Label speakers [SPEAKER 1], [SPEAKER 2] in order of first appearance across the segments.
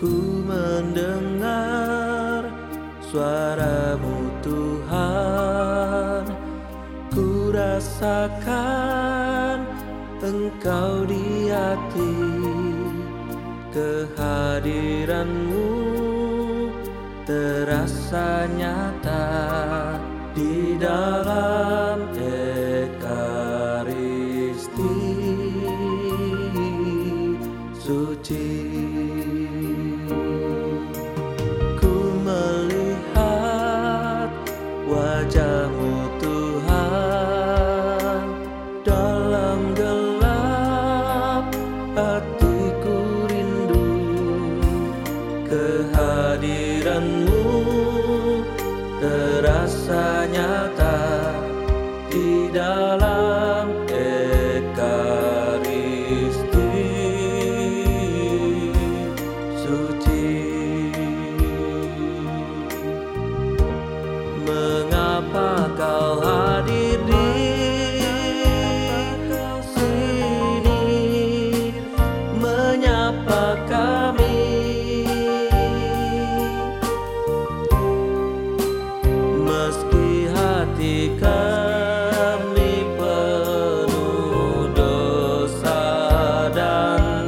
[SPEAKER 1] Ku mendengar suaramu Tuhan. Ku rasakan engkau di hati Kehadiranmu terasa nyata di dalam hatiku rindu kehadiranmu terasa nyata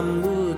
[SPEAKER 1] kamu